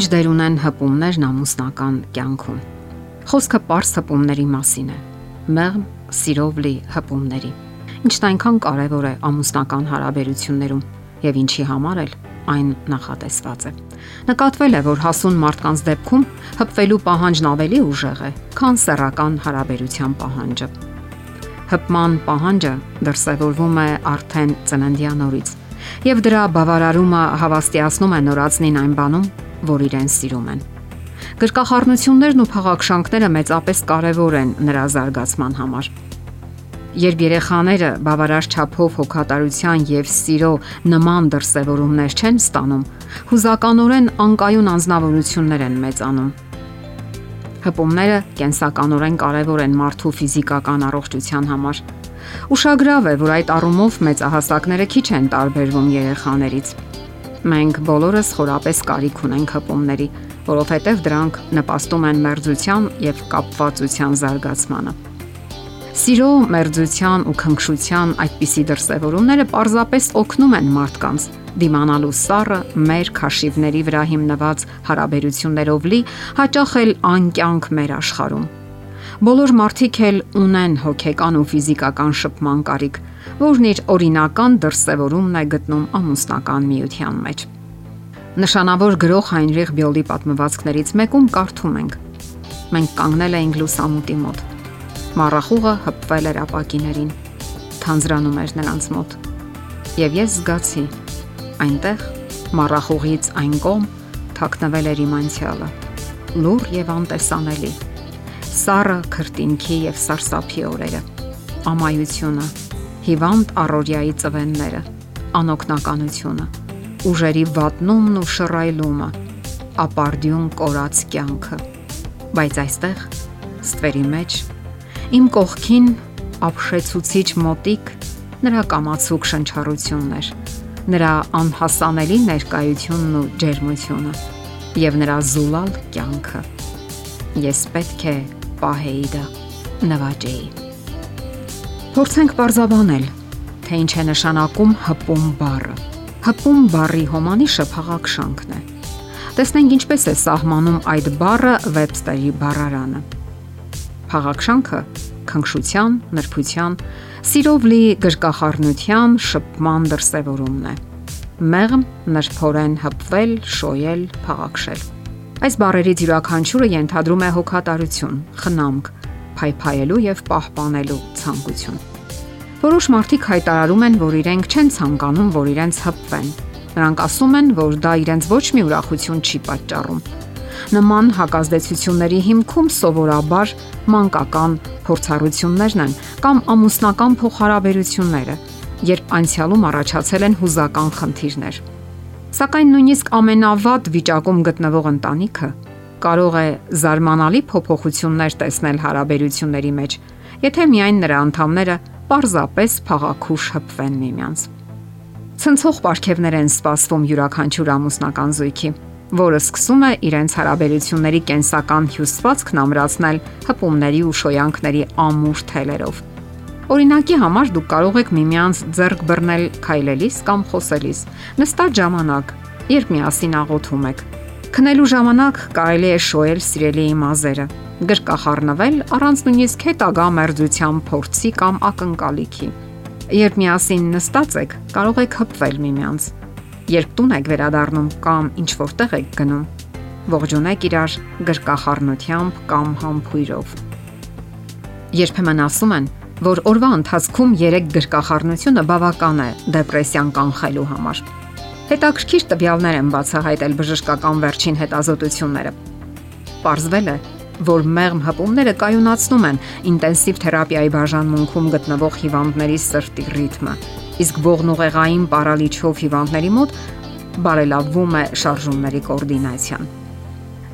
Ինչ դեր ունեն հպումներն ամուսնական կյանքում։ Խոսքը པարս հպումների մասին է։ Մեղմ, սիրով լի հպումների։ Ինչն այնքան կարևոր է ամուսնական հարաբերություններում եւ ինչի համար էլ այն նախատեսված է։ Նկատվել է, որ հասուն մարդկանց դեպքում հպվելու պահանջն ավելի ուժեղ է, քան սեռական հարաբերության պահանջը։ Հպման պահանջը դրսևորվում է արդեն ծննդյան օրից, եւ դրա բավարարումը հավաստիացնում է նորածնին այն բանում, որ իրեն սիրում են։ Գրկախառնություններն ու փաղաքշանքները մեծապես կարևոր են նրա զարգացման համար։ Երբ երեխաները բավարար չափով հոգատարության եւ սիրո նման դրսևորումներ չեն ստանում, հուզականորեն անկայուն անznավորություններ են մեծանում։ Հպումները կենսականորեն կարևոր են մարդու ֆիզիկական առողջության համար։ Ուշագրավ է, որ այդ առումով մեծահասակները քիչ են տարբերվում երեխաներից Մենք բոլորս խորապես կարիք ունենք հպումների, որովհետև դրանք նպաստում են մերձության եւ կապվածության զարգացմանը։ Սիրո, մերձության ու քնքշության այդպիսի դրսևորումները պարզապես օգնում են մարդկանց դիմանալու սառը մեր քաշիվների վրա հիմնված հարաբերություններով լի հաճախ էլ անկյանք մեր աշխարհում Բոլոր մարդիկ էլ ունեն հոգեկան ու ֆիզիկական շփման կարիք, որն իր օրինական դրսևորումն է գտնում ամուսնական միության մեջ։ Նշանավոր գրող Հայնրիխ Բյոլի պատմվածքներից մեկում կարդում ենք. Մենք կանգնել էինք լուսամուտի մոտ։ Մառախուղը հպվել էր ապակիներին, թանձրանում էր նրանց մոտ։ Եվ ես զգացի, այնտեղ մառախուղից այն կողմ թաքնվել էր իմ անցյալը։ Լուր եւ անտեսանելի սառը քրտինքի եւ սարսափի օրերը, ամայությունը, հիվանդ առօրյայի ծվենները, անօքնականությունը, ուժերի վատնումն ու շռայլումը, ապարդյուն կորած կյանքը։ Բայց այստեղ, ստվերի մեջ, իմ կողքին ապշեցուցիչ մոտիկ նրա կամացուկ շնչառություններ, նրա անհասանելի ներկայությունն ու ջերմությունը եւ նրա զուլալ կյանքը։ Ես պետք է պահեի դա, նվաճեի։ Փորձենք parzabanել, թե ինչ է նշանակում հպում բառը։ Հպում բառի հոմանիշը փաղաքշանքն է։ Տեսնենք ինչպես է սահմանում այդ բառը Webster-ի բառարանը։ Փաղաքշանքը քնքշության, նրբության, սիրով լի գրկախառնության, շփման դրսևորումն է։ Մեղմ նրբորեն հպվել, շոյել, փաղաքշել։ Այս բարերից յուրաքանչյուրը ենթադրում է հոգատարություն, խնամք, փայփայելու եւ պահպանելու ցանկություն։ Որոշ մարդիկ հայտարարում են, որ իրենք չեն ցանկանում, որ իրենց հպվեն։ Նրանք ասում են, որ դա իրենց ոչ մի ուրախություն չի պատճառում։ Նման հակազդեցությունների հիմքում սովորաբար մանկական փորձառություններն են կամ ամուսնական փոխհարաբերությունները, երբ անցյալում առաջացել են հուզական խնդիրներ։ Սակայն նույնիսկ ամենավատ վիճակում գտնվող ընտանիքը կարող է զարմանալի փոփոխություններ տեսնել հարաբերությունների մեջ, եթե միայն նրա անդամները պարզապես փաղաքուշ հպվեն միմյանց։ Ցնցող ապարքևներ են սպասվում յուրաքանչյուր ամուսնական զույգի, որը սկսում է իրենց հարաբերությունների կենսական հյուսվածքն ամրացնել հպումների ու շոյանքների ամուր թելերով։ Օրինակի համար դուք կարող եք միմյանց ձեռք բռնել քայլելիս կամ խոսելիս։ Նստած ժամանակ, երբ միասին աղոթում եք։ Քնելու ժամանակ կարելի է շոյել սիրելիի մազերը, գրկախառնվել առանց նույնիսկ հետագա մերձության փորձի կամ ակնկալիքի։ Երբ միասին նստած եք, կարող եք հպվել միմյանց։ Երբ տուն եք վերադառնում կամ ինչ որտեղ եք գնում, ողջունեք իրար գրկախառնությամբ կամ համբույրով։ Երբեմն ասում են, որ օրվա ընթացքում 3 գրկախառնությունը բավական է դեպրեսիան կանխելու համար։ Հետաքրքիր տվյալներ են բացահայտել բժշկական վերջին հետազոտությունները։ Պարզվել է, որ մեղմ հպումները կայունացնում են ինտենսիվ թերապիայի բաժանմունքում գտնվող հիվանդների սրտի ռիթմը, իսկ ողնուղեղային պարալիչով հիվանդների մոտ բարելավվում է շարժումների կոորդինացիան։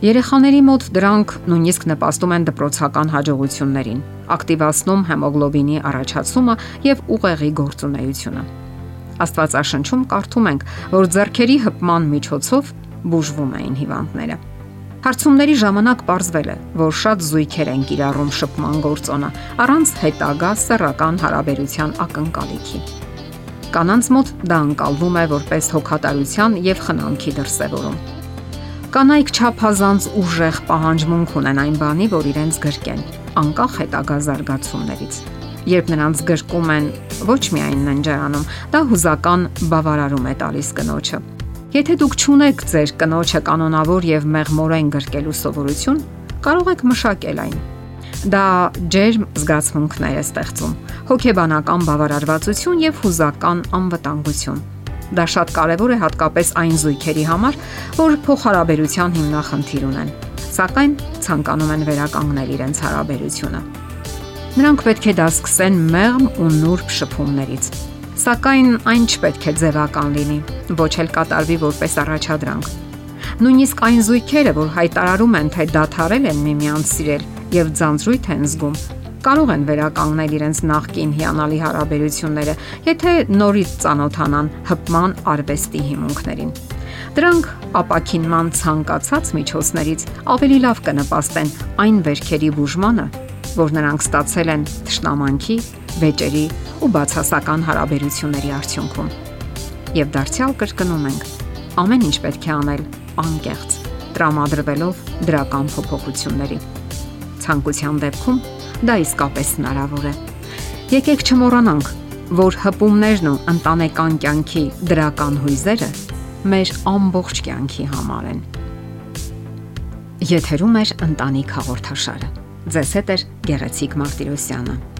Երեխաների մոտ դրանք նույնիսկ նպաստում են դպրոցական հաջողություններին, ակտիվացնում հեմոգլոբինի առաջացումը եւ ուղեղի գործունեությունը։ Աստվածաշնչում կարդում ենք, որ зерքերի հպման միջոցով բուժվում էին հիվանդները։ Հարցումների ժամանակ ողջվել է, որ շատ զույգեր են կիրառում շփման գործոնը առանց հետագա սեռական հարաբերության ակնկալիքի։ Կանանց մոտ դա անցալվում է որպես հոգատարության եւ խնամքի դրսեւորում Կանայք չափազանց ուժեղ պահանջմունք ունեն այն բանի, որ իրենց գրկեն, անկախ հետագա զարգացումներից։ Երբ նրանց գրկում են ոչ միայն ննջարանում, դա հուզական բավարարում է տալիս կնոջը։ Եթե դուք ճունեք ձեր կնոջը կանոնավոր եւ մեղմորեն գրկելու սովորություն, կարող եք մշակել այն Դա ջերմ զգացմունքներ է ստեղծում, հոգեբանական բավարարվածություն եւ հուզական անվտանգություն։ Դա շատ կարևոր է հատկապես այն զույգերի համար, որ փոխհարաբերության հիմնախնդիր ունեն, սակայն ցանկանում են վերականգնել իրենց հարաբերությունը։ Նրանք պետք է դա սկսեն մեղմ ու նուրբ շփումներից։ Սակայն այն չպետք է ձևական լինի, ոչ էլ կատարվի որպես առաջադրանք։ Նույնիսկ այն զույգերը, որ հայտարարում են, թե դադարել են միմյանց սիրել, եւ ձանձրույթ են զգում, կարող են վերականգնել իրենց նախկին հիանալի հարաբերությունները, եթե նորից ծանոթանան հպման արվեստի հիմունքներին։ Դրանք ապակինման ցանկացած միջոցներից ավելի լավ կնպաստեն այն վերքերի բուժմանը, որ նրանք ստացել են ճշնամանքի, վեճերի ու բացասական հարաբերությունների արդյունքում։ Եվ դարձյալ կրկնում ենք. ամեն ինչ պետք է անել անկեղծ, տրամադրվելով դրական փոփոխությունների ցանկության դեպքում դա իսկապես հնարավոր է։ Եկեք չմոռանանք, որ հպումներն ու ընտանեկան կյանքի դրական հույզերը մեր ամբողջ կյանքի համար են։ Եթերում է ընտանիք հաղորդաշարը։ Ձեզ հետ է Գեղեցիկ Մարտիրոսյանը։